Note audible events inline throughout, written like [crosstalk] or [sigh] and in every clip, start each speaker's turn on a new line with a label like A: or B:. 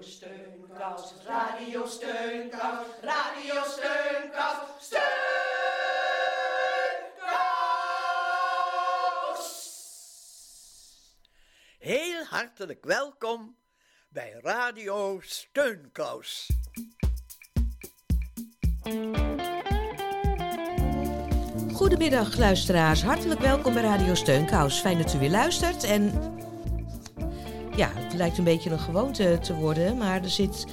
A: Steunkous, radio steunkous, radio steunkous, steunkous.
B: Heel hartelijk welkom bij Radio Steunkous.
C: Goedemiddag luisteraars, hartelijk welkom bij Radio Steunkous. Fijn dat u weer luistert en ja, het lijkt een beetje een gewoonte te worden, maar er zit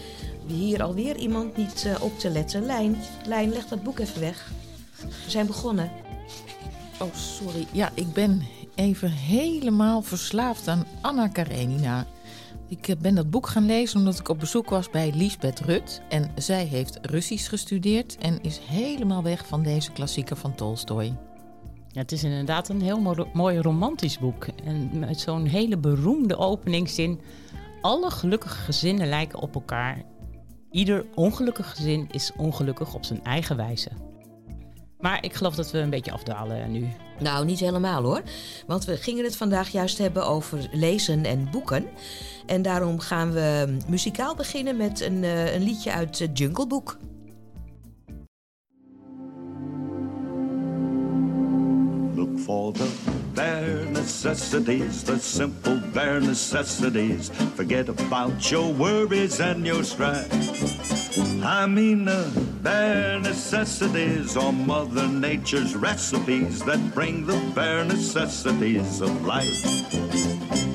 C: hier alweer iemand niet eh, op te letten. Lijn, leg dat boek even weg. We zijn begonnen.
D: Oh, sorry. Ja, ik ben even helemaal verslaafd aan Anna Karenina. Ik eh, ben dat boek gaan lezen omdat ik op bezoek was bij Lisbeth Rut. En zij heeft Russisch gestudeerd en is helemaal weg van deze klassieker van Tolstoy.
E: Het is inderdaad een heel mooi romantisch boek. En met zo'n hele beroemde openingszin. Alle gelukkige gezinnen lijken op elkaar. Ieder ongelukkig gezin is ongelukkig op zijn eigen wijze. Maar ik geloof dat we een beetje afdalen nu.
C: Nou, niet helemaal hoor. Want we gingen het vandaag juist hebben over lezen en boeken. En daarom gaan we muzikaal beginnen met een, uh, een liedje uit uh, Jungle Book.
F: Look for the bare necessities, the simple bare necessities. Forget about your worries and your strife. I mean the bare necessities are Mother Nature's recipes that bring the bare necessities of life.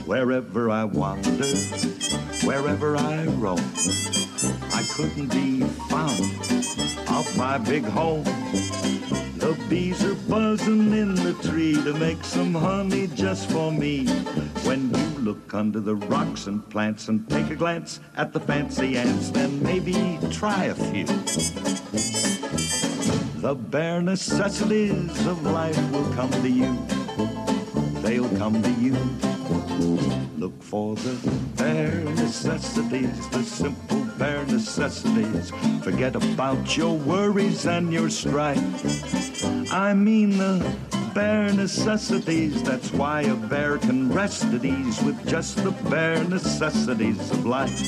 F: Wherever I wander, wherever I roam, I couldn't be found off my big home. The bees are buzzing in the tree to make some honey just for me. When you look under the rocks and plants and take a glance at the fancy ants, then maybe try a few. The bare necessities of life will come to you. They'll come to you. Look for the bare necessities, the simple bare necessities. Forget about your worries and your strife. I mean the bare necessities. That's why a bear can rest at ease with just the bare necessities of life.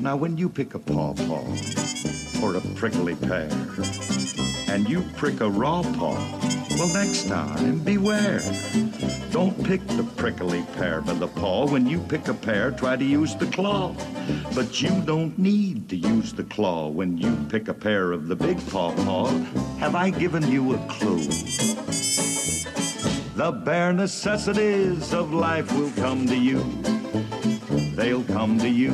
F: Now, when you pick a pawpaw or a prickly pear, and you prick a raw paw, well, next time, beware. Don't pick the prickly pear by the paw. When you pick a pear, try to use the claw. But you don't need to use the claw when you pick a pear of the big paw paw. Have I given you a clue? The bare necessities of life will come to you. They'll come to you.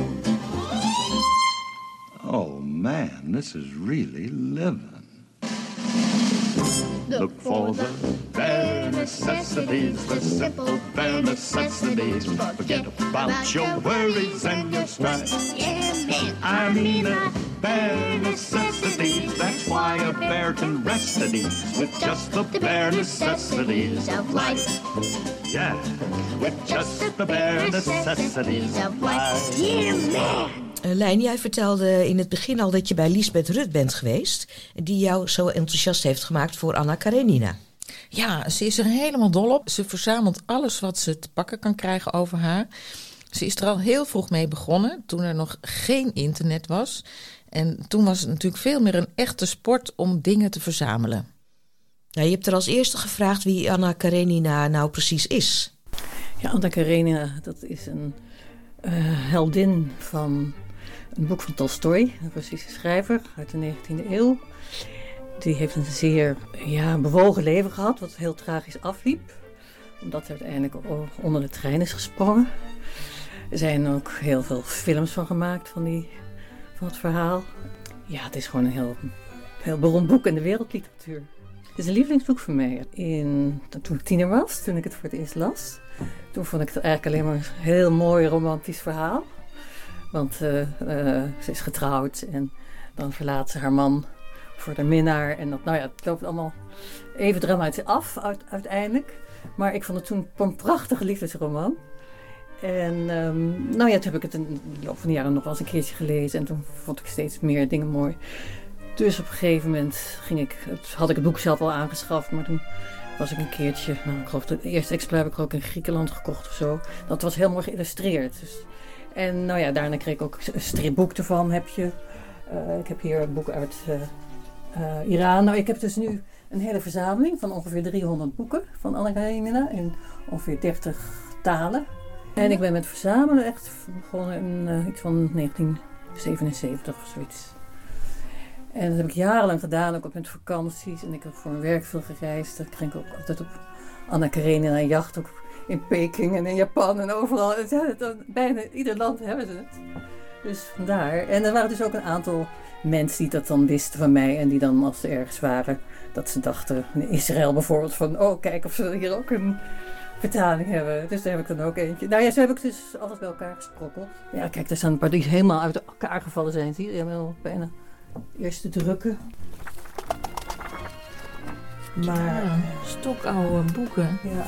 F: Oh man, this is really living. Look for the bare necessities, the simple bare necessities. Forget about your worries and your strife. I mean the bare necessities. That's why a bear can rest at ease with just the bare necessities of life. Yeah, with just the bare necessities of life. Yeah, man.
C: Uh, Lijn, jij vertelde in het begin al dat je bij Lisbeth Rut bent geweest. Die jou zo enthousiast heeft gemaakt voor Anna Karenina.
D: Ja, ze is er helemaal dol op. Ze verzamelt alles wat ze te pakken kan krijgen over haar. Ze is er al heel vroeg mee begonnen, toen er nog geen internet was. En toen was het natuurlijk veel meer een echte sport om dingen te verzamelen.
C: Nou, je hebt er als eerste gevraagd wie Anna Karenina nou precies is.
G: Ja, Anna Karenina, dat is een uh, heldin van een boek van Tolstoy, een Russische schrijver uit de 19e eeuw. Die heeft een zeer ja, bewogen leven gehad, wat heel tragisch afliep. Omdat hij uiteindelijk onder de trein is gesprongen. Er zijn ook heel veel films van gemaakt van, die, van het verhaal. Ja, het is gewoon een heel, heel beroemd boek in de wereldliteratuur. Het is een lievelingsboek voor mij. In, toen ik tiener was, toen ik het voor het eerst las, toen vond ik het eigenlijk alleen maar een heel mooi romantisch verhaal. Want uh, uh, ze is getrouwd en dan verlaat ze haar man voor de minnaar. En dat, nou ja, het loopt allemaal even dramatisch af uiteindelijk. Maar ik vond het toen een prachtige liefdesroman. En um, nou ja, toen heb ik het in de loop van de jaren nog wel eens een keertje gelezen. En toen vond ik steeds meer dingen mooi. Dus op een gegeven moment ging ik, had ik het boek zelf al aangeschaft. Maar toen was ik een keertje, nou ik geloof het eerste exemplaar heb ik ook in Griekenland gekocht of zo. Dat was heel mooi geïllustreerd. Dus En nou ja, daarna kreeg ik ook een stripboek ervan. Heb je. Eh, ik heb hier een boek uit eh, eh, Iran. Nou, ik heb dus nu een hele verzameling van ongeveer 300 boeken van Anna Karenina in ongeveer 30 talen. En ik ben met verzamelen echt begonnen in iets van 1977 of zoiets. En dat heb ik jarenlang gedaan, ook op met vakanties. En ik heb voor mijn werk veel gereisd. Dat ging ik ook altijd op Anna Karenina jacht, ook in Peking en in Japan en overal. Ja, het- bijna ieder land hebben ze het. Dus vandaar. En er waren dus ook een aantal mensen die dat dan wisten van mij. En die dan als ze ergens waren, dat ze dachten, in Israël bijvoorbeeld, van oh kijk of ze hier ook een vertaling hebben. Dus daar heb ik dan ook eentje. Nou ja, zo heb ik dus alles bij elkaar gesprokkeld. Ja, kijk, er staan een paar die helemaal uit elkaar gevallen zijn. Zie je, helemaal bijna eerste drukken. Maar,
D: Ja, stokoude boeken.
G: ja.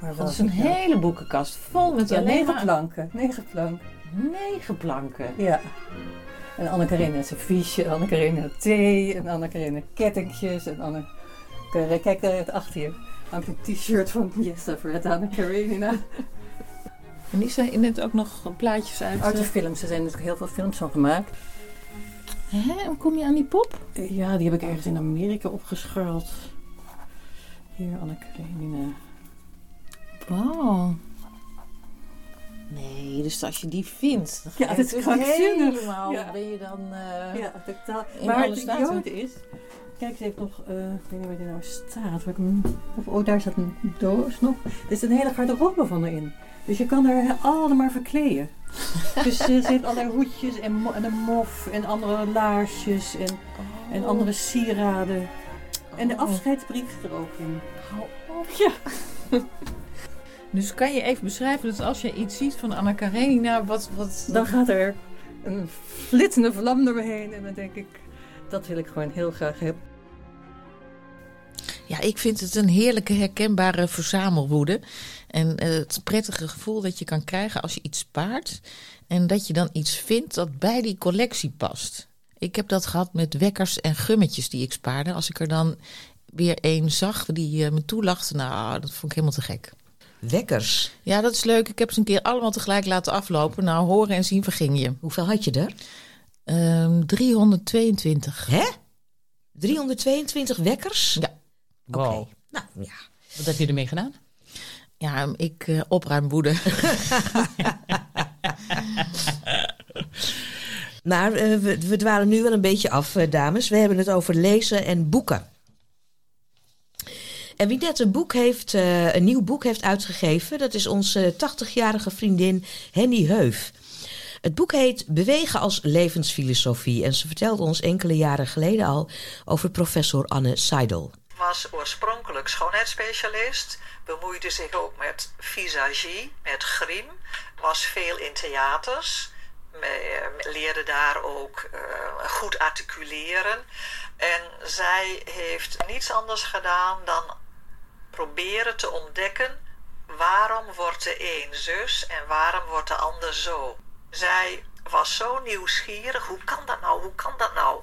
G: Maar
D: Dat is een
G: nou?
D: hele boekenkast vol met
G: Ja,
D: alleen
G: negen
D: maar
G: planken. Negen planken.
D: negen planken.
G: Ja. En Anne Karenina serviesje, Anne Karenina thee, en Anne Karenina kettingjes, en Anne Karenina... Kijk daar achter je hangt een t-shirt van Yes, I've read Anne Karenina.
D: En die zijn net ook nog plaatjes uit.
G: Uit de
D: eh,
G: films, er zijn natuurlijk heel veel films van gemaakt.
D: Hè? Hoe kom je aan die pop?
G: Ja, die heb ik ergens in Amerika opgescharreld. Hier, Anne
D: Wow. Nee, dus als je die vindt, dan ga
G: Ja,
D: je
G: dat is
D: dus
G: krankzinnig.
D: helemaal,
G: Ja.
D: ben je dan... eh,
G: Ja, totaal. Maar het idiote is... Kijk, ze heeft nog... eh, ik weet niet waar die nou staat. Waar ik hem, of, oh, daar staat een doos nog. Er is een hele garderobe van erin. Dus je kan er allemaal maar verkleden. [laughs] dus ze heeft allerlei hoedjes en, en een mof en andere laarsjes en, en andere sieraden. En de
D: Oh.
G: afscheidsbrief zit er ook in.
D: Hou op.
G: Ja. [laughs]
D: Dus kan je even beschrijven dat als je iets ziet van Anna Karenina, wat... wat
G: Dan gaat er een flitsende vlam door me heen. En dan denk ik, dat wil ik gewoon heel graag hebben.
D: Ja, ik vind het een heerlijke herkenbare verzamelwoede. En eh, het prettige gevoel dat je kan krijgen als je iets spaart. En dat je dan iets vindt dat bij die collectie past. Ik heb dat gehad met wekkers en gummetjes die ik spaarde. Als ik er dan weer één zag die eh, me toelachte, nou, dat vond ik helemaal te gek.
C: Wekkers.
D: Ja, dat is leuk. Ik heb ze een keer allemaal tegelijk laten aflopen. Nou, horen en zien verging je.
C: Hoeveel had je er?
D: Ehm 322.
C: Hè? 322 wekkers?
D: Ja.
C: Oké.
E: Wow.
C: Nou ja.
E: Wat heb je ermee gedaan?
D: Ja, ik eh opruim woede. [laughs]
C: Maar eh, we, we dwalen nu wel een beetje af, eh, dames. We hebben het over lezen en boeken. En wie net een, boek heeft, eh, een nieuw boek heeft uitgegeven, dat is onze 80-jarige vriendin Henny Heuf. Het boek heet Bewegen als levensfilosofie en ze vertelde ons enkele jaren geleden al over professor Anne Seidel.
H: was oorspronkelijk schoonheidsspecialist, bemoeide zich ook met visagie, met grim, was veel in theaters, eh, leerde daar ook eh, goed articuleren. En zij heeft niets anders gedaan dan proberen te ontdekken waarom wordt de een zus en waarom wordt de ander zo. Zij was zo nieuwsgierig, hoe kan dat nou, hoe kan dat nou?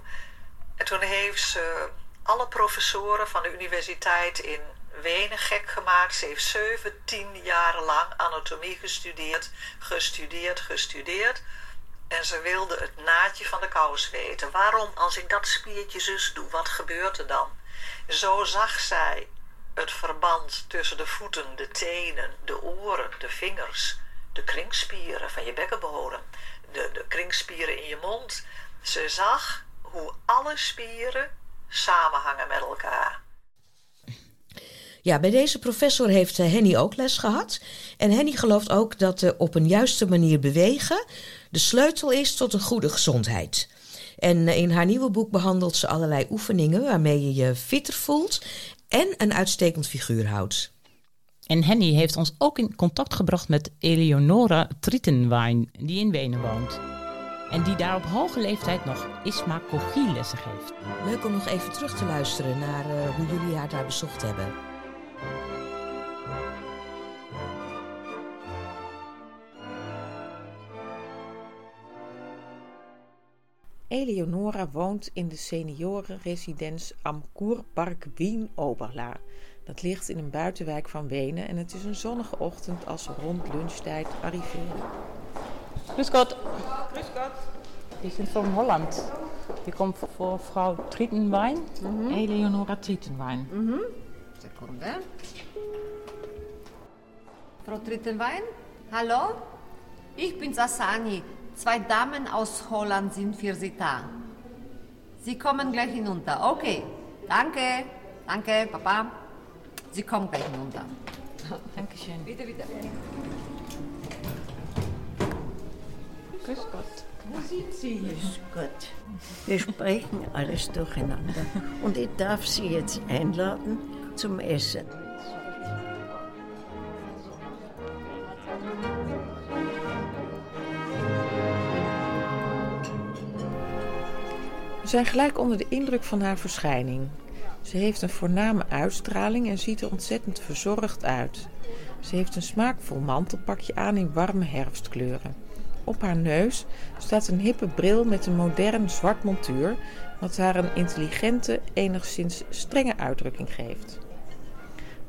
H: En toen heeft ze alle professoren van de universiteit in Wenen gek gemaakt. Ze heeft 17 jaar lang anatomie gestudeerd, gestudeerd, gestudeerd. En ze wilde het naadje van de kous weten. Waarom, als ik dat spiertje zus doe, wat gebeurt er dan? Zo zag zij het verband tussen de voeten, de tenen, de oren, de vingers, de kringspieren van je bekkenbodem, de, de kringspieren in je mond. Ze zag hoe alle spieren samenhangen met elkaar.
C: Ja, bij deze professor heeft eh, Henny ook les gehad. En Henny gelooft ook dat eh, op een juiste manier bewegen de sleutel is tot een goede gezondheid. En eh, in haar nieuwe boek behandelt ze allerlei oefeningen waarmee je je fitter voelt en een uitstekend figuur houdt.
E: En Henny heeft ons ook in contact gebracht met Eleonora Tritenwijn, die in Wenen woont. En die daar op hoge leeftijd nog ismacogie-lessen geeft.
C: Leuk om nog even terug te luisteren naar eh, hoe jullie haar daar bezocht hebben.
D: Eleonora woont in de seniorenresidence Am Kurpark Wien Oberla. Dat ligt in een buitenwijk van Wenen en het is een zonnige ochtend als we rond lunchtijd arriveren.
E: Grüß Gott. Grüß Gott. Von Holland. Die kommen voor Frau Trietenwein.
I: Eleonora Trietenwein.
J: Sekunde. Frau Trittenwein? Hallo? Ich bin Sassani. Zwei Damen aus Holland sind für Sie da. Sie kommen gleich hinunter. Okay. Danke. Danke, Papa. Sie kommen gleich hinunter.
I: Dankeschön.
J: Bitte, bitte.
I: Grüß Gott.
K: Ist gut. Wir sprechen alles durcheinander. Und ich darf Sie jetzt einladen zum Essen.
I: Zijn gelijk onder de indruk van haar verschijning. Ze heeft een voorname uitstraling en ziet er ontzettend verzorgd uit. Ze heeft een smaakvol mantelpakje aan in warme herfstkleuren. Op haar neus staat een hippe bril met een modern zwart montuur, wat haar een intelligente, enigszins strenge uitdrukking geeft.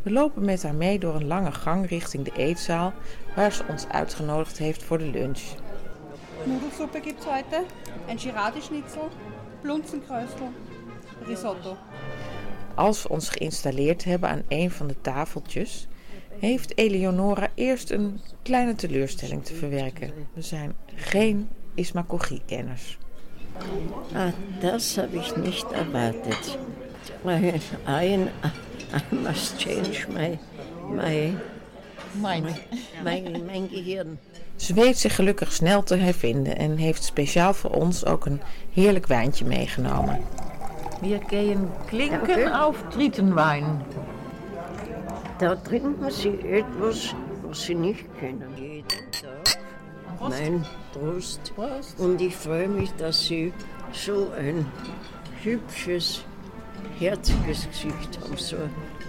I: We lopen met haar mee door een lange gang richting de eetzaal, waar ze ons uitgenodigd heeft voor de lunch.
L: Nudelsuppe gibt's heute, ein Girardi-Schnitzel, Blunzenkröstel, Risotto.
I: Als we ons geïnstalleerd hebben aan een van de tafeltjes, heeft Eleonora eerst een kleine teleurstelling te verwerken. We zijn geen Ismakogie-kenners.
K: Ah, das habe ich nicht erwartet. I, I, I must change my, my,
I: Mijn.
K: mijn, mijn gehirn.
I: Ze weet zich gelukkig snel te hervinden en heeft speciaal voor ons ook een heerlijk wijntje meegenomen.
K: Wir gehen
I: Klinken auf Trietenwein.
K: Da trinken Sie etwas, was Sie nicht kennen. Jeden Tag. Mein Prost. Und ich freue mich, dass Sie so ein hübsches, herziges Gesicht haben. So,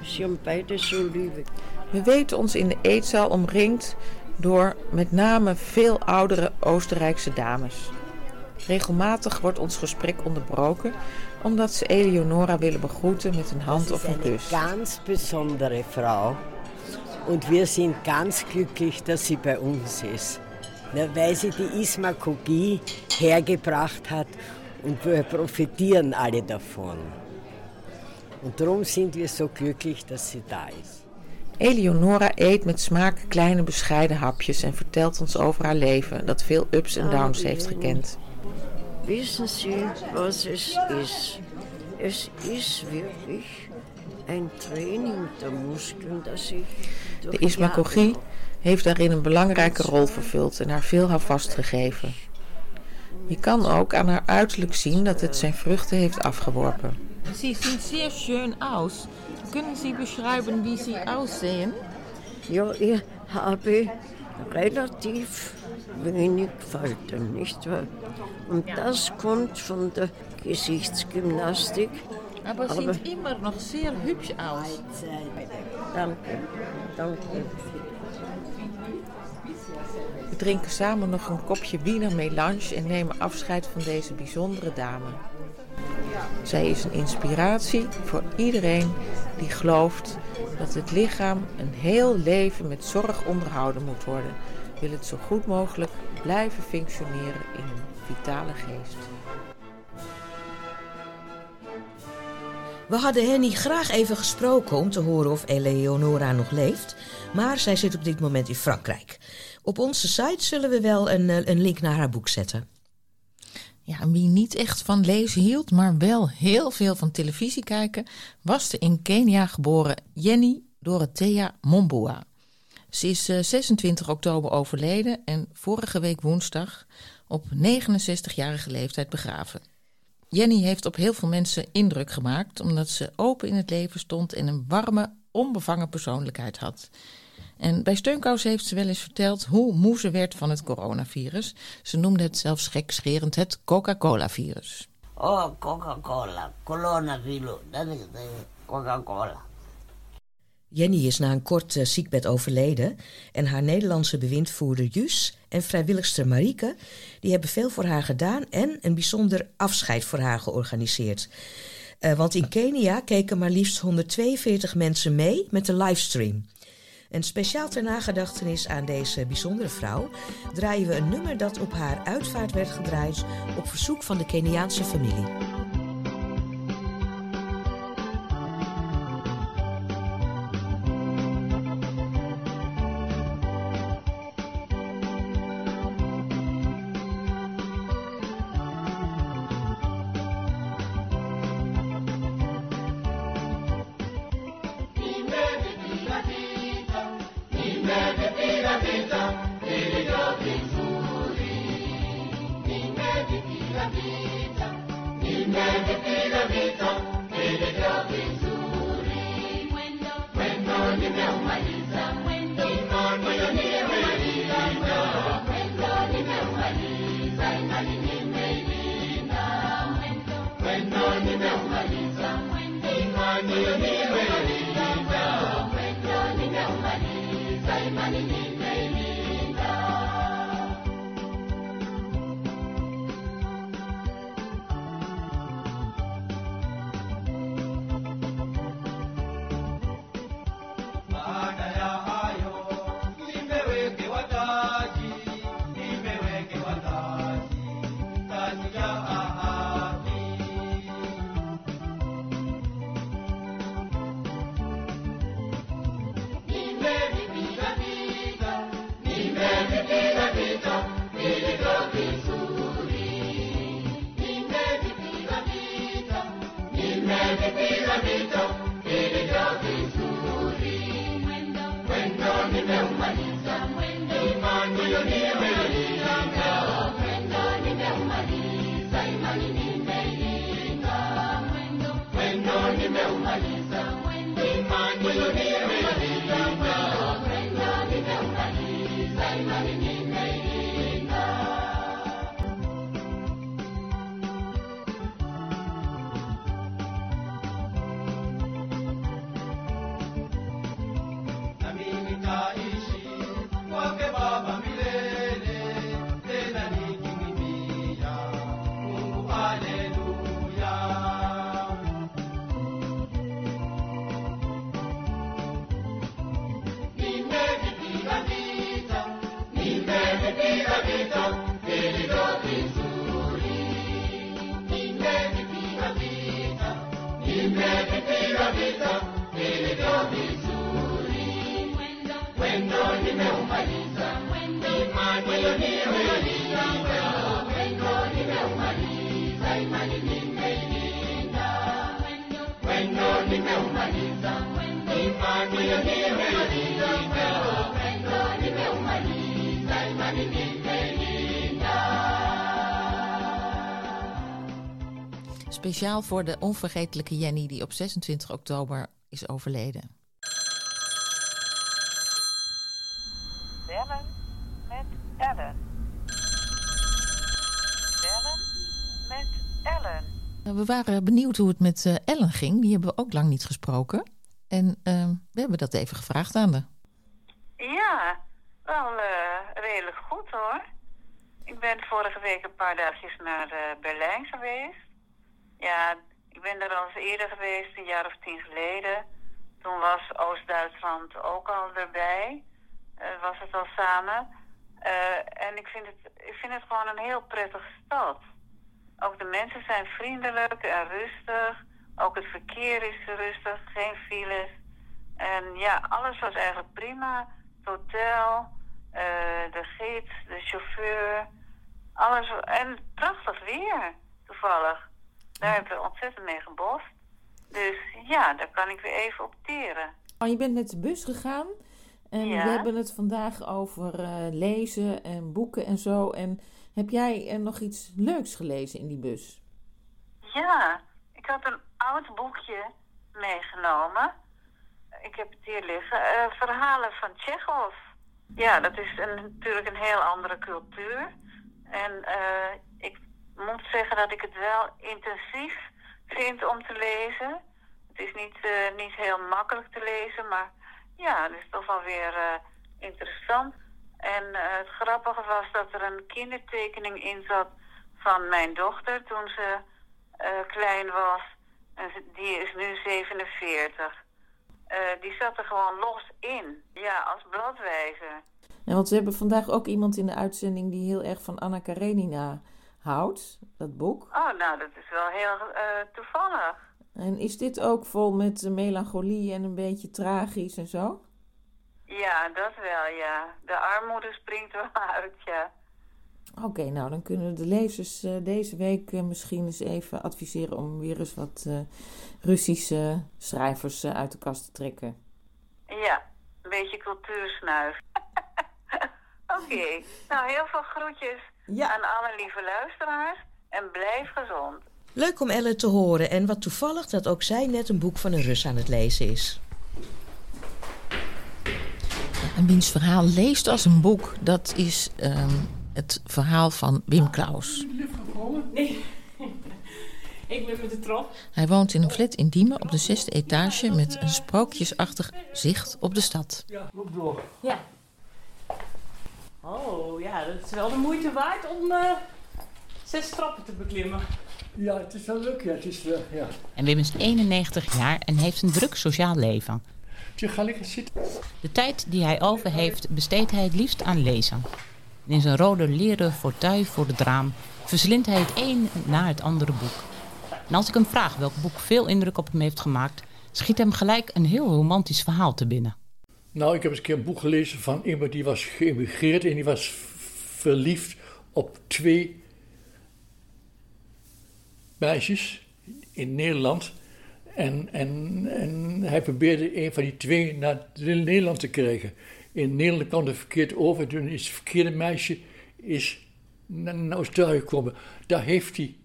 K: Sie haben beide so Liebe.
I: We weten ons in de eetzaal omringd door met name veel oudere Oostenrijkse dames. Regelmatig wordt ons gesprek onderbroken omdat ze Eleonora willen begroeten met een hand of een kus.
M: ganz besondere Frau. Und wir sind ganz glücklich, dass sie bei uns ist. Na, weil sie die Ismakogie hergebracht hat und wir profitieren alle davon. Und darum sind wir so glücklich, dass sie da ist.
I: Eleonora eet met smaak kleine bescheiden hapjes en vertelt ons over haar leven dat veel ups en downs heeft gekend.
K: Wissen Sie, was es ist? Es ist wirklich ein Training der Muskeln, das ich
I: De
K: durch
I: Ismakogie heeft daarin een belangrijke rol vervuld en haar veel houvast gegeven. Je kan ook aan haar uiterlijk zien dat het zijn vruchten heeft afgeworpen.
D: Sie sind sehr schön aus. Können Sie beschreiben, wie Sie aussehen?
K: Ja, ich habe relativ wenig Falten, nicht wahr? Und das kommt von der Gesichtsgymnastik.
D: Aber sieht immer noch sehr hübsch aus.
K: Danke, danke.
I: We drinken samen nog een kopje Wiener Melange en nemen afscheid van deze bijzondere dame. Zij is een inspiratie voor iedereen die gelooft dat het lichaam een heel leven met zorg onderhouden moet worden. Wil het zo goed mogelijk blijven functioneren in een vitale geest.
C: We hadden Henny graag even gesproken om te horen of Eleonora nog leeft, maar zij zit op dit moment in Frankrijk. Op onze site zullen we wel een, eh, een link naar haar boek zetten.
I: Ja, wie niet echt van lezen hield, maar wel heel veel van televisie kijken, was de in Kenia geboren Jenny Dorothea Mombua. Ze is eh, 26 oktober overleden en vorige week woensdag op 69-jarige leeftijd begraven. Jenny heeft op heel veel mensen indruk gemaakt omdat ze open in het leven stond en een warme, onbevangen persoonlijkheid had. En bij Steunkous heeft ze wel eens verteld hoe moe ze werd van het coronavirus. Ze noemde het zelfs gekscherend het Coca-Cola-virus.
N: Oh, Coca-Cola, coronavirus, dat is de Coca-Cola.
C: Jenny is na een kort eh, ziekbed overleden en haar Nederlandse bewindvoerder Jus en vrijwilligster Marieke die hebben veel voor haar gedaan en een bijzonder afscheid voor haar georganiseerd. Eh, want in Kenia keken maar liefst 142 mensen mee met de livestream. En speciaal ter nagedachtenis aan deze bijzondere vrouw draaien we een nummer dat op haar uitvaart werd gedraaid op verzoek van de Keniaanse familie. Israel.
D: Speciaal voor de onvergetelijke Jenny die op 26 oktober is overleden.
O: Bellen met Ellen. Bellen met Ellen.
D: We waren benieuwd hoe het met uh, Ellen ging. Die hebben we ook lang niet gesproken. En uh, we hebben dat even gevraagd aan haar.
O: Ja, wel uh, redelijk goed hoor. Ik ben vorige week een paar dagjes naar uh, Berlijn geweest. Ja, ik ben er al eens eerder geweest, een jaar of tien geleden. Toen was Oost-Duitsland ook al erbij. Uh, was het al samen. Uh, en ik vind, het, ik vind het gewoon een heel prettige stad. Ook de mensen zijn vriendelijk en rustig. Ook het verkeer is rustig, geen files. En ja, alles was eigenlijk prima. Het hotel, uh, de gids, de chauffeur. Alles. En prachtig weer, toevallig. Daar hebben we ontzettend mee gebost. Dus ja, daar kan ik weer even opteren.
D: Oh, je bent met de bus gegaan. En
O: Ja.
D: we hebben het vandaag over eh, lezen en boeken en zo. En heb jij eh, nog iets leuks gelezen in die bus?
O: Ja, ik had een oud boekje meegenomen. Ik heb het hier liggen. Eh, verhalen van Tsjechov. Ja, dat is een, natuurlijk een heel andere cultuur. En eh, ik moet zeggen dat ik het wel intensief vind om te lezen. Het is niet, eh, niet heel makkelijk te lezen, maar ja, het is toch wel weer eh, interessant. En eh, het grappige was dat er een kindertekening in zat van mijn dochter toen ze klein was. En die is nu 47. eh, die zat er gewoon los in. Ja, als bladwijzer.
P: Ja, want we hebben vandaag ook iemand in de uitzending die heel erg van Anna Karenina houdt, dat boek.
O: Oh, nou, dat is wel heel eh, toevallig.
P: En is dit ook vol met eh, melancholie en een beetje tragisch en zo?
O: Ja, dat wel, ja. De armoede springt wel [laughs] uit, ja.
P: Oké, nou dan kunnen de lezers eh, deze week misschien eens even adviseren om weer eens wat Russische schrijvers uit de kast te trekken.
O: Ja, een beetje cultuursnuif. [laughs] Oké, [laughs] nou heel veel groetjes aan alle lieve luisteraars en blijf gezond.
C: Leuk om Ellen te horen en wat toevallig dat ook zij net een boek van een Rus aan het lezen is.
D: En wiens verhaal leest als een boek, dat is ehm, het verhaal van Wim Klaus.
Q: Nee, [laughs] ik ben met de trop.
D: Hij woont in een flat in Diemen op de zesde etage met een sprookjesachtig zicht op de stad.
Q: Ja, loop door. Ja. Oh ja, dat is wel de moeite waard om eh, zes trappen te beklimmen.
R: Ja, het is wel leuk, ja. Het is wel, ja.
E: En Wim is 91 jaar en heeft een druk sociaal leven.
R: Je ga lekker zitten.
E: De tijd die hij over heeft besteedt hij het liefst aan lezen. In zijn rode leren fauteuil voor het raam verslindt hij het een na het andere boek. En als ik hem vraag welk boek veel indruk op hem heeft gemaakt, schiet hem gelijk een heel romantisch verhaal te binnen.
R: Nou, ik heb eens een keer een boek gelezen van iemand die was geëmigreerd en die was verliefd op twee meisjes in Nederland. En, en, en hij probeerde een van die twee naar Nederland te krijgen. In Nederland kwam het verkeerd over. Toen is het verkeerde meisje is naar, Australië gekomen. Daar heeft hij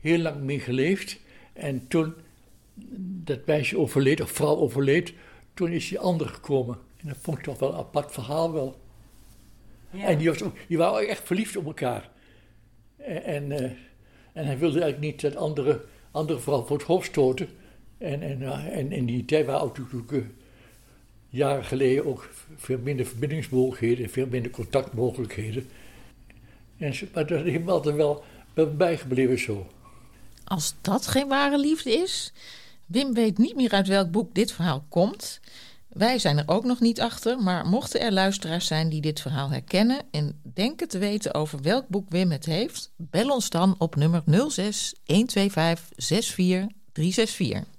R: heel lang mee geleefd. En toen dat meisje overleed, of vrouw overleed, toen is die andere gekomen. En dat vond ik toch wel een apart verhaal wel. En die, was, ook- die waren ook echt verliefd op elkaar. En, en, eh, en hij wilde eigenlijk niet dat andere, andere vrouw voor het hoofd stoten. En, en, en in die tijd waren ook natuurlijk eh, jaren geleden ook veel minder verbindingsmogelijkheden, veel minder contactmogelijkheden. En, ze- maar dat is hem altijd wel bijgebleven zo.
D: Als dat geen ware liefde is. Wim weet niet meer uit welk boek dit verhaal komt. Wij zijn er ook nog niet achter, maar mochten er luisteraars zijn die dit verhaal herkennen en denken te weten over welk boek Wim het heeft, bel ons dan op nummer 06 125 64 364.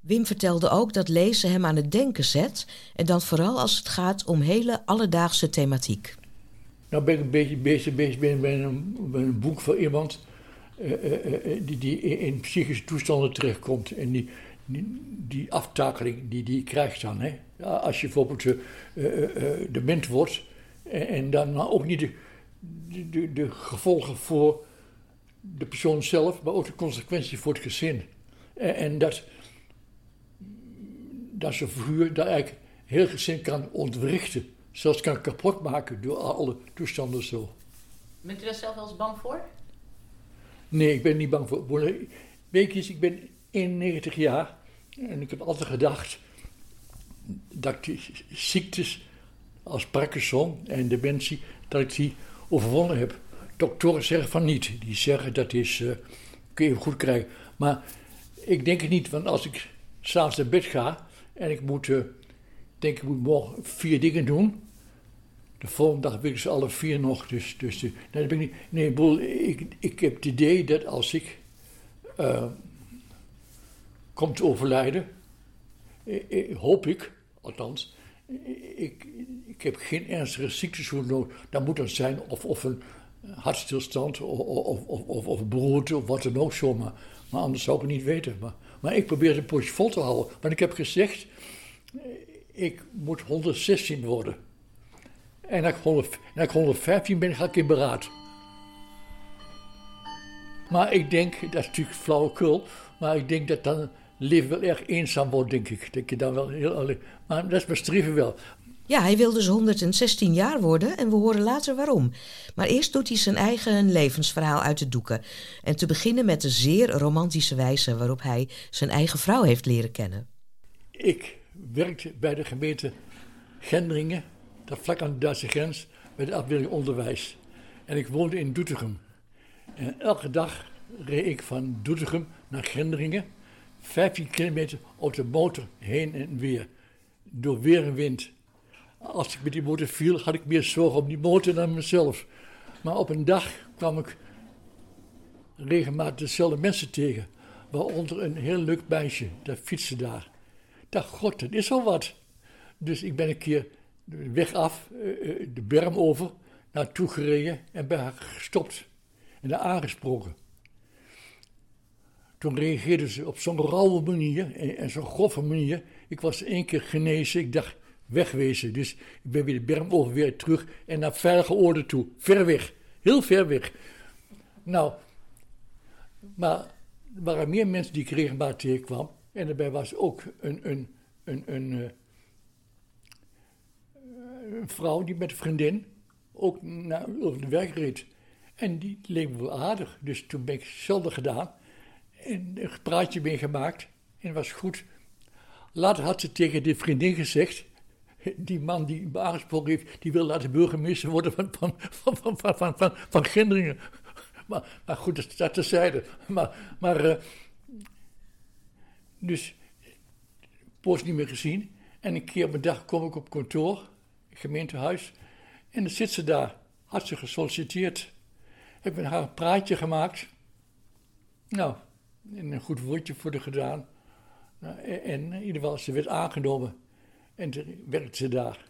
C: Wim vertelde ook dat lezen hem aan het denken zet en dan vooral als het gaat om hele alledaagse thematiek.
R: Nou ben ik een beetje bezig, bezig ben met een, met een boek van iemand eh, eh, eh, die, die in, in psychische toestanden terechtkomt. En die, die, aftakeling die die krijgt dan. Hè? Als je bijvoorbeeld eh, eh, eh, dement wordt en, en dan nou ook niet de, de, de, de gevolgen voor de persoon zelf, maar ook de consequenties voor het gezin. En, en dat, dat zo'n figuur dat eigenlijk heel gezin kan ontwrichten. Zelfs kan kapot maken door alle toestanden zo.
E: Bent u daar zelf wel eens bang voor?
R: Nee, ik ben niet bang voor. Weet je, ik ben 91 jaar en ik heb altijd gedacht dat ik die ziektes als Parkinson en dementie, dat ik die overwonnen heb. Doktoren zeggen van niet. Die zeggen dat is, eh, kun je goed krijgen. Maar ik denk het niet, want als ik s'avonds naar bed ga en ik moet, eh, denk ik moet morgen vier dingen doen. De volgende dag wil ik ze alle vier nog. Dus, dus eh, nee, ik niet. Nee, ik, bedoel, ik, ik heb het idee dat als ik kom te overlijden, eh, eh, hoop ik, althans, eh, ik, ik heb geen ernstige ziektes voor nodig. Dat moet dan zijn of, of een hartstilstand of, of, of, of, beroerte of wat dan ook zomaar. Maar anders zou ik het niet weten. Maar, maar ik probeer het poosje vol te houden. Want ik heb gezegd, ik moet 116 worden. En als ik 100 en als ik 115 ben, ga ik in beraad. Maar ik denk, dat is natuurlijk flauwekul, maar ik denk dat dan leven wel erg eenzaam wordt, denk ik. Dat je dan wel heel alleen. Maar dat is mijn streven wel.
C: Ja, hij wil dus 116 jaar worden en we horen later waarom. Maar eerst doet hij zijn eigen levensverhaal uit de doeken. En te beginnen met de zeer romantische wijze waarop hij zijn eigen vrouw heeft leren kennen.
R: Ik werkte bij de gemeente Gendringen, dat vlak aan de Duitse grens, bij de afdeling onderwijs. En ik woonde in Doetinchem. En elke dag reed ik van Doetinchem naar Gendringen, 15 kilometer op de motor heen en weer. Door weer en wind. Als ik met die motor viel, had ik meer zorgen om die motor dan mezelf. Maar op een dag kwam ik regelmatig dezelfde mensen tegen. Waaronder een heel leuk meisje, dat fietste daar. Dacht, god, dat is al wat. Dus ik ben een keer de weg af, eh, eh, de berm over, naartoe gereden en ben gestopt. En daar aangesproken. Toen reageerde ze op zo'n rauwe manier en, en zo'n grove manier. Ik was één keer genezen, ik dacht, wegwezen. Dus ik ben weer de berm weer terug en naar veilige orde toe. Ver weg, heel ver weg. Nou, maar er waren meer mensen die ik regelmatig tegenkwam. En daarbij was ook een, een, een, een, eh, vrouw die met een vriendin ook naar over de werk reed. En die leek wel aardig. Dus toen ben ik hetzelfde gedaan. En een praatje mee gemaakt. En was goed. Later had ze tegen die vriendin gezegd. Die man die me aangesproken heeft, die wil laten burgemeester worden van, van, van, van, van, van. Maar, goed, dat terzijde. Maar, maar uh, dus, post niet meer gezien. En een keer op een dag kom ik op kantoor, gemeentehuis. En dan zit ze daar, had ze gesolliciteerd. Heb met haar een praatje gemaakt. Nou, en een goed woordje voor de gedaan. Nou, en in ieder geval, ze werd aangenomen. En toen werkte ze daar.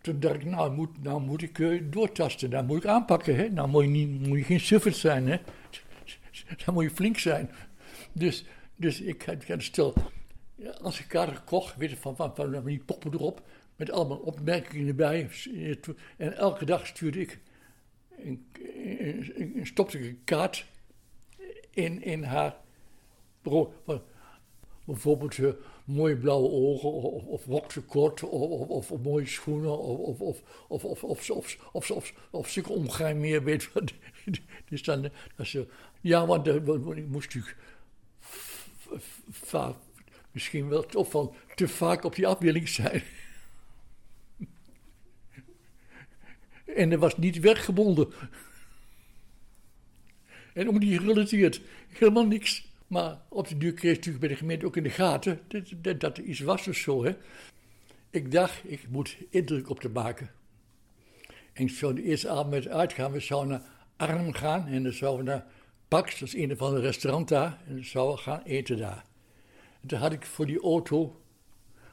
R: Toen dacht ik, nou moet, nou moet ik uh, doortasten, nou moet ik aanpakken. Hè? Nou moet je, niet, moet je geen suffert zijn, hè? [laughs] dan moet je flink zijn. Dus, dus ik had stel, als ik kaarten gekocht, weet je, van, van, van, van die poppen erop, met allemaal opmerkingen erbij. En elke dag stuurde ik, een stopte ik een kaart in, in haar bureau. Bijvoorbeeld uh, mooie blauwe ogen, of, of rokje kort, of, of, of, mooie schoenen, of, of, of, of, of, of, of, of, of, zulke omgein meer weet. Dus dan, ze, ja, want ik moest natuurlijk vaak, misschien wel toch van te vaak op die afbeelding zijn. En er was niet weggebonden. En om die gerelateerd, helemaal niks. Maar op de duur kreeg ik natuurlijk bij de gemeente ook in de gaten dat, dat, er iets was of zo. Hè. Ik dacht, ik moet indruk op te maken. En ik zou de eerste avond met uitgaan. We zouden naar Arnhem gaan en dan zouden we naar Pax, dat is een van de restaurant daar. En dan zouden we gaan eten daar. En toen had ik voor die auto,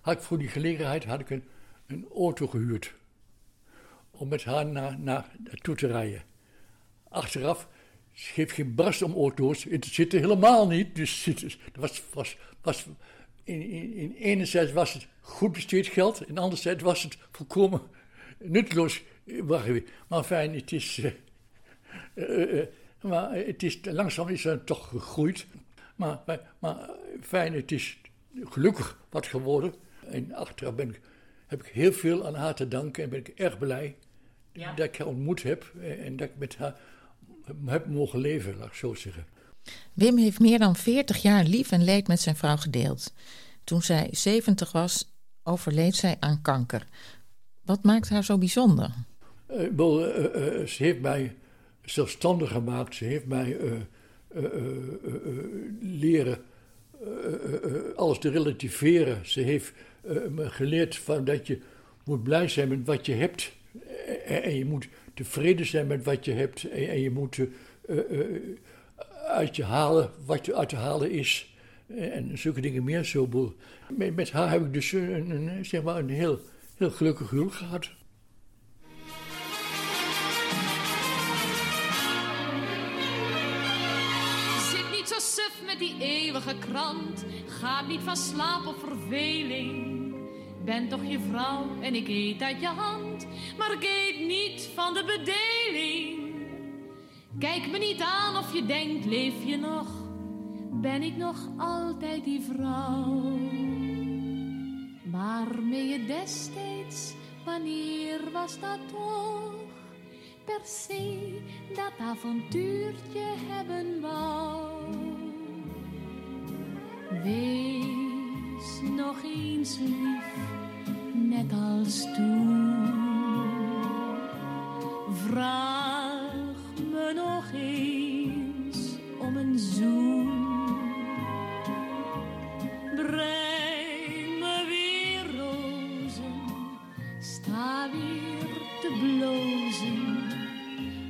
R: had ik voor die gelegenheid, had ik een, een auto gehuurd. Om met haar naar, naar, te rijden. Achteraf geeft geen barst om auto's. Het zit er helemaal niet. Dus het was, was, was, in, in, in enerzijds was het goed besteed geld. En anderzijds was het volkomen nutteloos. Maar fijn, het is... Uh, uh, uh, maar het is, langzaam is het toch gegroeid. Maar, maar, maar, fijn, het is gelukkig wat geworden. En achteraf ben ik, heb ik heel veel aan haar te danken. En ben ik erg blij ja. dat ik haar ontmoet heb. En dat ik met haar heb mogen leven, laat ik zo zeggen.
D: Wim heeft meer dan 40 jaar lief en leed met zijn vrouw gedeeld. Toen zij 70 was, overleed zij aan kanker. Wat maakt haar zo bijzonder?
R: Wel, uh, uh, ze heeft mij zelfstandig gemaakt. Ze heeft mij leren alles te relativeren. Ze heeft me geleerd van dat je moet blij zijn met wat je hebt. en je moet tevreden zijn met wat je hebt en, je moet uh, uh, uit je halen wat je uit te halen is. En zulke dingen meer zo. Met, met haar heb ik dus een, een, zeg maar een heel, heel gelukkig huwelijk gehad.
S: Zit niet zo suf met die eeuwige krant. Ga niet van slaap of verveling ben toch je vrouw en ik eet uit je hand, maar ik niet van de bedeling. Kijk me niet aan of je denkt, leef je nog? Ben ik nog altijd die vrouw? Waarmee je destijds, wanneer was dat toch? Per se dat avontuurtje hebben wou. Wees nog eens lief net als toen. Vraag me nog eens om een zoen. Breng me weer rozen, sta weer te blozen.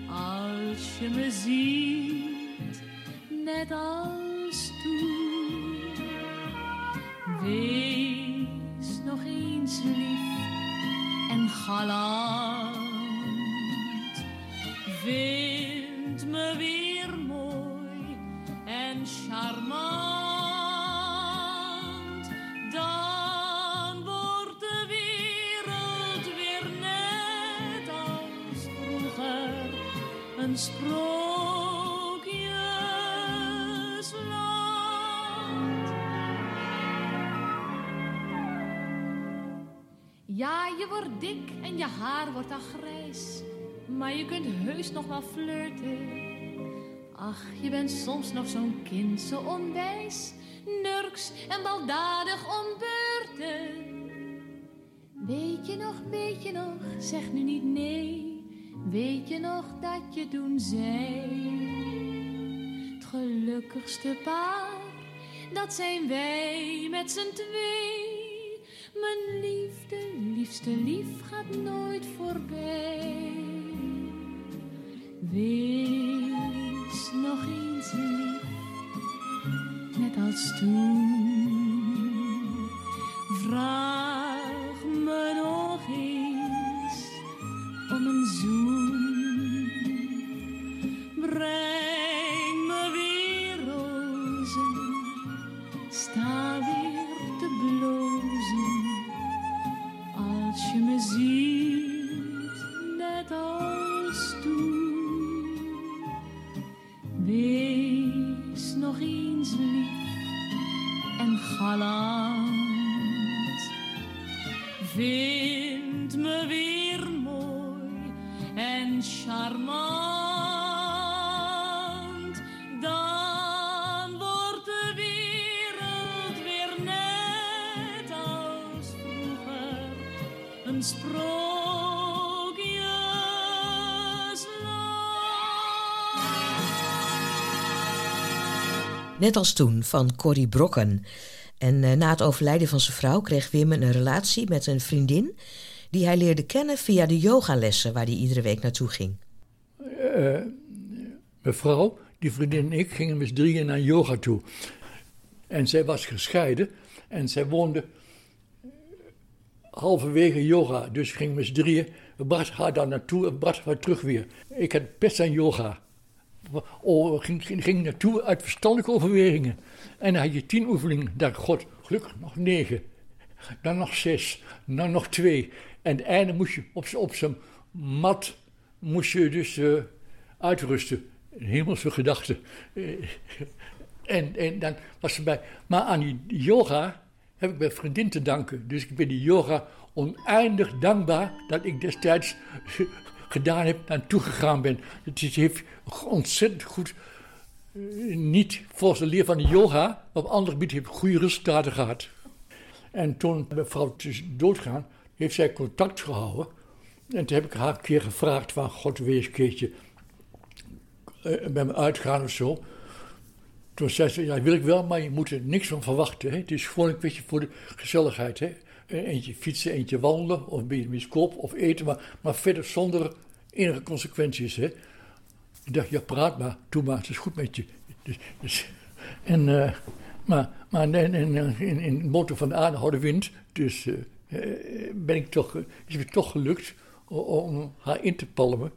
S: Als je me ziet, net als wordt dik en je haar wordt al grijs. Maar je kunt heus nog wel flirten. Ach, je bent soms nog zo'n kind, zo onwijs. Nurks en baldadig om beurten. Weet je nog, weet je nog, zeg nu niet nee. Weet je nog dat je toen zei? Het gelukkigste paar, dat zijn wij met z'n twee. Liefste lief gaat nooit voorbij. Wees nog eens lief, net als toen. Net als toen
C: van Corrie Brokken. En eh, na het overlijden van zijn vrouw kreeg Wim een relatie met een vriendin die hij leerde kennen via de yogalessen waar hij iedere week naartoe ging.
R: Eh, mevrouw, die vriendin en ik gingen met drieën naar yoga toe. En zij was gescheiden en zij woonde halverwege yoga. Dus gingen met drieën, we brachten haar daar naartoe en brachten haar terug weer. Ik had best aan yoga. Ging, ging, ging naartoe uit verstandige overwegingen. En dan had je tien oefeningen. Dacht god, gelukkig nog negen. Dan nog zes. Dan nog twee. En het einde moest je op, op zijn mat moest je dus eh, uitrusten. Hemelse gedachte. Eh, en, en dan was ze bij. Maar aan die yoga heb ik mijn vriendin te danken. Dus ik ben die yoga oneindig dankbaar dat ik destijds [laughs] gedaan heb, naartoe gegaan ben. Het heeft ontzettend goed, eh, niet volgens de leer van de yoga, maar op andere gebieden heb ik goede resultaten gehad. En toen mijn vrouw is doodgaan, heeft zij contact gehouden. En toen heb ik haar een keer gevraagd van, god, wees een keertje eh, bij me uitgaan of zo. Toen zei ze, ja, wil ik wel, maar je moet er niks van verwachten. Hè? Het is gewoon een beetje voor de gezelligheid. Hè? Eentje fietsen, eentje wandelen, of bij de bioscoop, of eten, maar, maar verder zonder enige consequenties. Hè? Ik dacht, ja, praat maar, doe maar, het is goed met je. Dus, dus, en, eh, maar maar in, in, in, in van de aanhouden wind, dus eh, eh, ben ik toch, is het toch gelukt om haar in te palmen.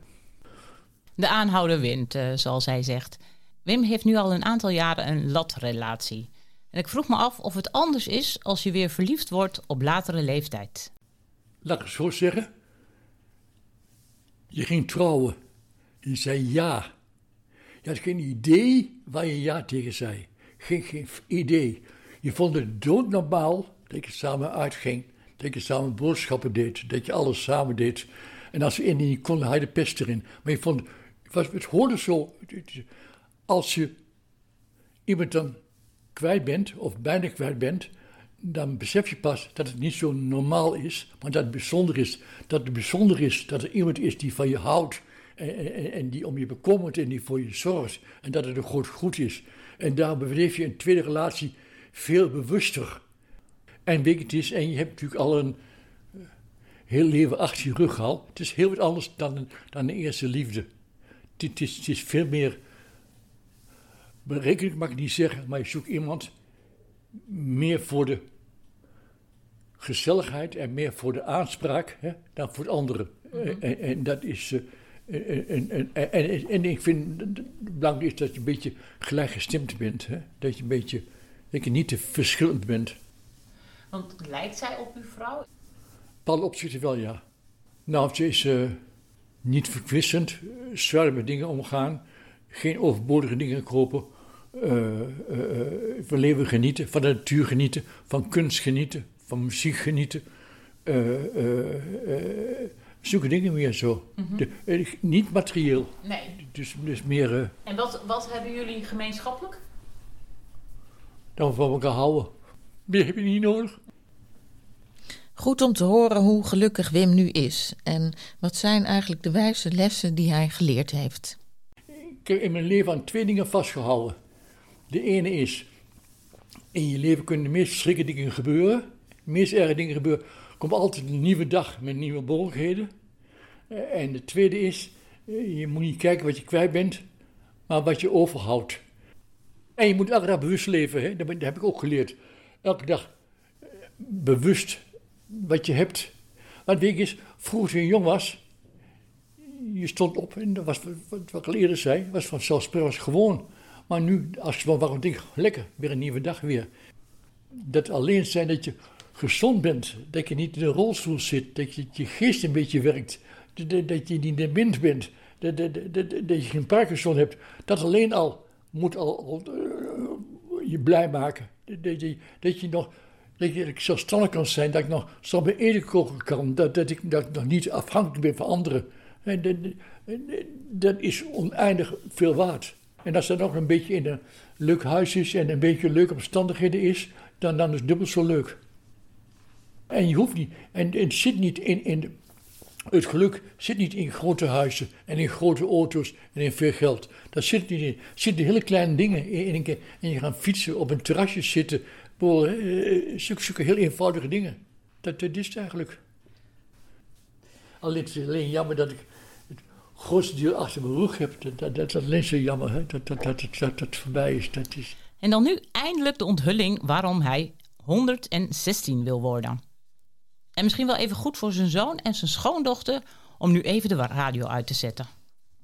E: De aanhouden wint, eh, zoals hij zegt. Wim heeft nu al een aantal jaren een latrelatie. En ik vroeg me af of het anders is als je weer verliefd wordt op latere leeftijd.
R: laat ik het zo zeggen. Je ging trouwen. Je zei ja. Je had geen idee waar je ja tegen zei. Geen, geen idee. Je vond het doodnormaal dat je samen uitging. Dat je samen boodschappen deed. Dat je alles samen deed. En als je in niet kon, je de pest erin. Maar je vond, was, het hoorde zo. Als je iemand dan kwijt bent, of bijna kwijt bent, dan besef je pas dat het niet zo normaal is, maar dat het bijzonder is. Dat het bijzonder is dat er iemand is die van je houdt en, die om je bekommert en die voor je zorgt. En dat het een groot goed is. En daar beleef je een tweede relatie veel bewuster. En weet het is, en je hebt natuurlijk al een heel leven achter je rug al. Het is heel wat anders dan, dan de eerste liefde. Het is, het is veel meer berekend, mag ik niet zeggen, maar je zoekt iemand meer voor de gezelligheid en meer voor de aanspraak hè, dan voor het andere.
D: Mhm.
R: en, en dat is. eh, en, en, en, en, en ik vind het belangrijk is dat je een beetje gelijkgestemd bent. Hè? Dat je een beetje dat je niet te verschillend bent.
D: Want lijkt zij op uw vrouw?
R: bepaalde opzichten wel, ja. Nou, ze is eh, niet verkwissend, zwaar met dingen omgaan, geen overbodige dingen kopen, eh, eh, van leven genieten, van de natuur genieten, van kunst genieten, van muziek genieten. eh, zulke dingen meer zo.
D: Mhm.
R: De- eh, niet materieel.
D: Nee.
R: Dus, dus meer eh,
D: En wat, wat hebben jullie gemeenschappelijk?
R: dan van elkaar houden. Meer heb je niet nodig.
P: Goed om te horen hoe gelukkig Wim nu is. En wat zijn eigenlijk de wijze lessen die hij geleerd heeft.
R: Ik heb in mijn leven aan twee dingen vastgehouden. De ene is, in je leven kunnen de meest verschrikkelijke dingen gebeuren. De meest erge dingen gebeuren. Komt altijd een nieuwe dag met nieuwe mogelijkheden. Eh, En de tweede is, eh, je moet niet kijken wat je kwijt bent, maar wat je overhoudt. En je moet elke dag bewust leven, hè? Dat, heb ik ook geleerd. Elke dag eh, bewust wat je hebt. Want weet eens, vroeger toen je jong was, je stond op en dat was wat, ik al eerder zei, was vanzelfsprekend gewoon. Maar nu, als je wel waarom denk lekker, weer een nieuwe dag weer. Dat alleen zijn dat je gezond bent, dat je niet in een rolstoel zit, dat je, je geest een beetje werkt, dat, dat- je niet dement bent, dat, dat, je geen Parkinson hebt. Dat alleen al moet al, eh, je blij maken. Dat, je, dat je nog dat je zelfstandig kan zijn, dat ik nog eten koken kan, dat, dat, ik, dat nog niet afhankelijk ben van anderen. En dat is oneindig veel waard. En als dat nog een beetje in een leuk huis is en een beetje leuke omstandigheden is, dan, dan is het dubbel zo leuk. En je hoeft niet, en, het zit niet in, in, het geluk zit niet in grote huizen en in grote auto's en in veel geld. Dat zit niet in. Zit in hele kleine dingen. In, in en je gaat fietsen, op een terrasje zitten. Boah, eh, zulke, heel eenvoudige dingen. Dat, dat is het eigenlijk. Alleen, het is alleen jammer dat ik het grootste deel achter mijn rug heb. Dat, dat, dat is alleen zo jammer, hè? Dat, dat, dat, dat, dat, dat voorbij is. Dat is.
E: En dan nu eindelijk de onthulling waarom hij 116 wil worden. En misschien wel even goed voor zijn zoon en zijn schoondochter om nu even de radio uit te zetten.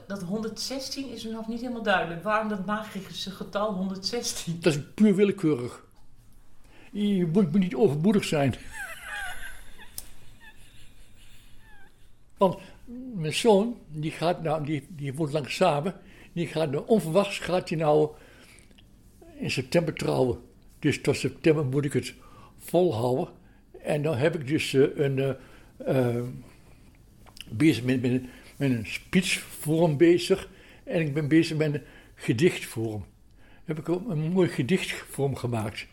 D: Dat 116 is me nog niet helemaal duidelijk. Waarom dat magische getal 116?
R: Dat is puur willekeurig. Je moet, moet niet overmoedig zijn. Want mijn zoon, die, gaat nou, die, die woont langs samen, die gaat nou onverwachts gaat hij nou in september trouwen. Dus tot september moet ik het volhouden. En dan heb ik dus eh, een eh, eh, bezig met, met, een, met een speechvorm bezig. En ik ben bezig met een gedichtvorm. Heb ik een mooi gedichtvorm gemaakt.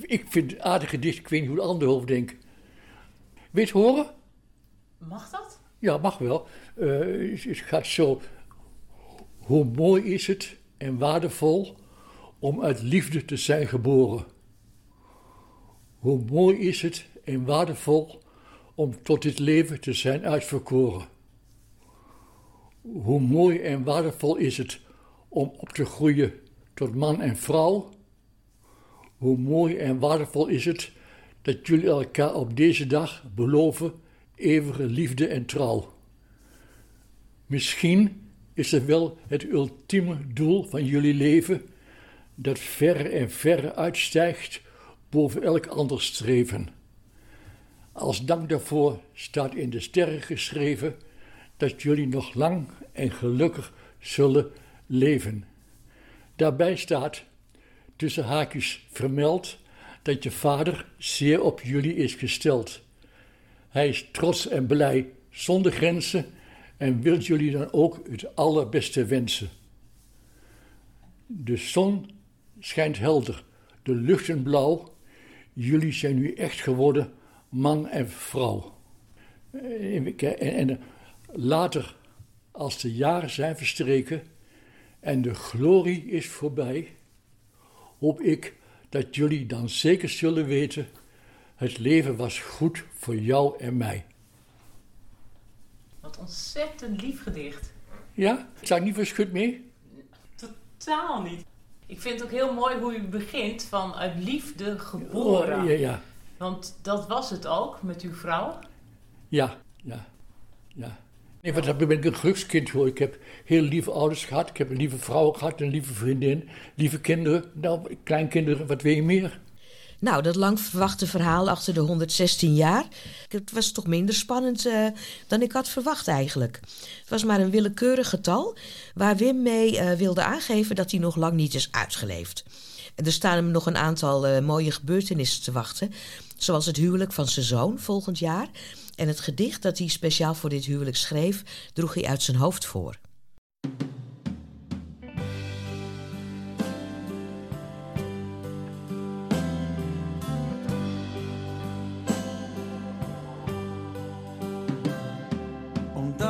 R: Ik vind het aardig gedicht, ik weet niet hoe de anderen over denken. Weet je horen?
D: Mag dat?
R: Ja, mag wel. Het het gaat zo. Hoe mooi is het en waardevol om uit liefde te zijn geboren. Hoe mooi is het en waardevol om tot dit leven te zijn uitverkoren. Hoe mooi en waardevol is het om op te groeien tot man en vrouw. Hoe mooi en waardevol is het dat jullie elkaar op deze dag beloven eeuwige liefde en trouw. Misschien is het wel het ultieme doel van jullie leven, dat verre en verre uitstijgt boven elk ander streven. Als dank daarvoor staat in de sterren geschreven dat jullie nog lang en gelukkig zullen leven. Daarbij staat tussen haakjes vermeld dat je vader zeer op jullie is gesteld. Hij is trots en blij, zonder grenzen, en wil jullie dan ook het allerbeste wensen. De zon schijnt helder, de luchten blauw. Jullie zijn nu echt geworden man en vrouw. En, en, en later, als de jaren zijn verstreken en de glorie is voorbij, hoop ik dat jullie dan zeker zullen weten: het leven was goed voor jou en mij.
D: Wat ontzettend lief gedicht.
R: Ja? Sta ik niet verschut mee?
E: Totaal niet. Ik vind het ook heel mooi hoe u begint van uit liefde geboren.
R: Oh, ja, ja.
E: Want dat was het ook met uw vrouw.
R: Ja, ja, ja. Nee, want dan ben ik een gelukskind hoor. Ik heb heel lieve ouders gehad. Ik heb een lieve vrouw gehad, een lieve vriendin, lieve kinderen. Nou, kleinkinderen, wat wil je meer?
C: Nou, dat lang verwachte verhaal achter de 116 jaar. Het was toch minder spannend uh, dan ik had verwacht eigenlijk. Het was maar een willekeurig getal waar Wim mee uh, wilde aangeven dat hij nog lang niet is uitgeleefd. Er staan hem nog een aantal uh, mooie gebeurtenissen te wachten. Zoals het huwelijk van zijn zoon volgend jaar. En het gedicht dat hij speciaal voor dit huwelijk schreef, droeg hij uit zijn hoofd voor.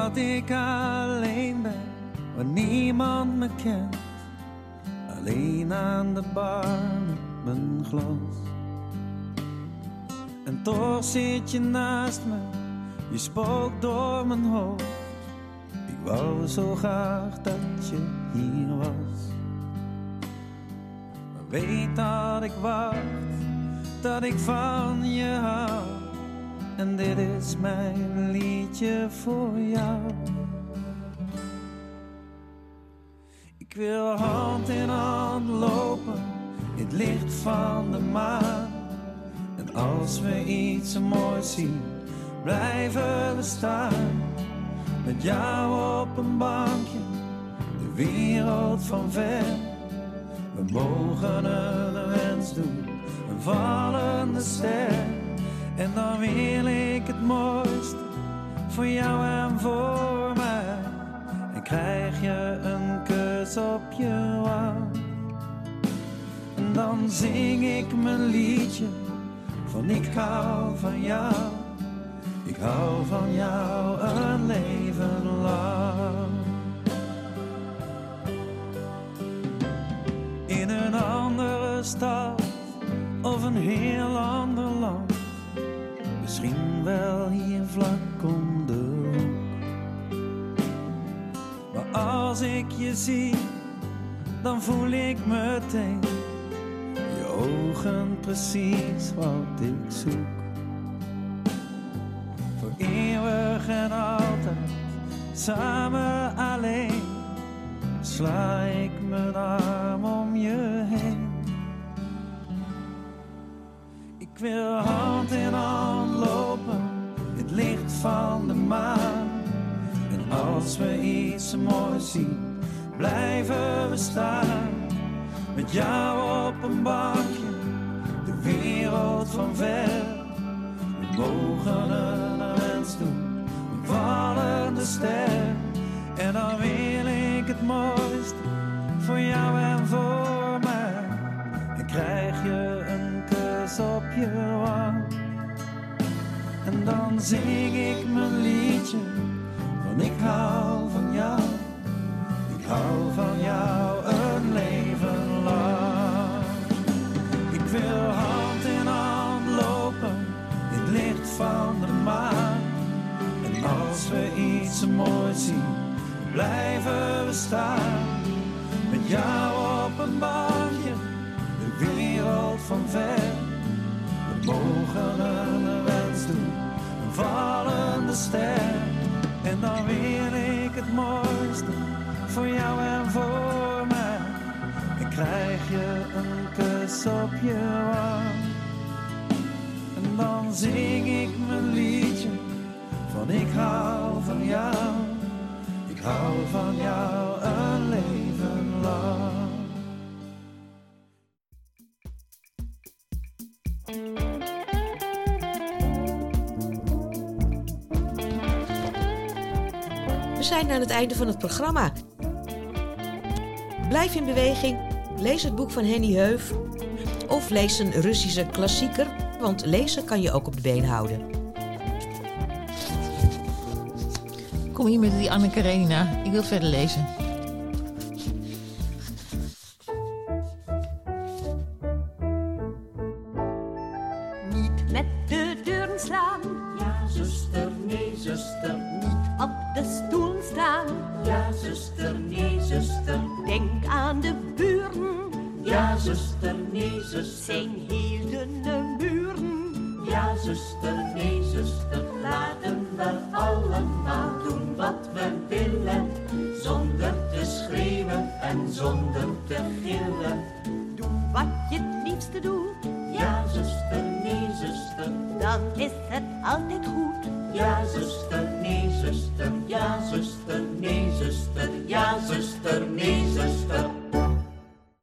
T: Omdat ik alleen ben, waar niemand me kent. Alleen aan de bar met mijn glas. En toch zit je naast me, je spookt door mijn hoofd. Ik wou zo graag dat je hier was. Maar weet dat ik wacht, dat ik van je hou. En dit is mijn liedje voor jou. Ik wil hand in hand lopen in het licht van de maan. En als we iets moois zien, blijven we staan. Met jou op een bankje, de wereld van ver. We mogen een wens doen, een vallende ster. En dan wil ik het mooiste voor jou en voor mij. En krijg je een kus op je wang. En dan zing ik mijn liedje van ik hou van jou. Ik hou van jou een leven lang. In een andere stad of een heel misschien wel hier vlak om de. Maar als ik je zie, dan voel ik meteen je ogen precies wat ik zoek. Voor eeuwig en altijd, samen alleen, sla ik mijn arm om je Ik wil hand in hand lopen, het licht van de maan. En als we iets moois zien, blijven we staan. Met jou op een bankje, de wereld van ver. We mogen een wens doen, een vallende ster. En dan wil ik het mooiste voor jou en voor mij. En krijg je En dan zing ik mijn liedje van ik hou van jou. Ik hou van jou een leven lang. Ik wil hand in hand lopen in het licht van de maan. En als we iets moois zien, blijven we staan. Met jou op een bankje, de wereld van ver. Mogen een wens doen, een vallende ster. En dan wil ik het mooiste voor jou en voor mij. En krijg je een kus op je wang. En dan zing ik mijn liedje van ik hou van jou. Ik hou van jou een
C: zijn aan het einde van het programma. Blijf in beweging, lees het boek van Henny Heuf of lees een Russische klassieker, want lezen kan je ook op de been houden.
D: Kom hier met die Anne Karenina. Ik wil verder lezen.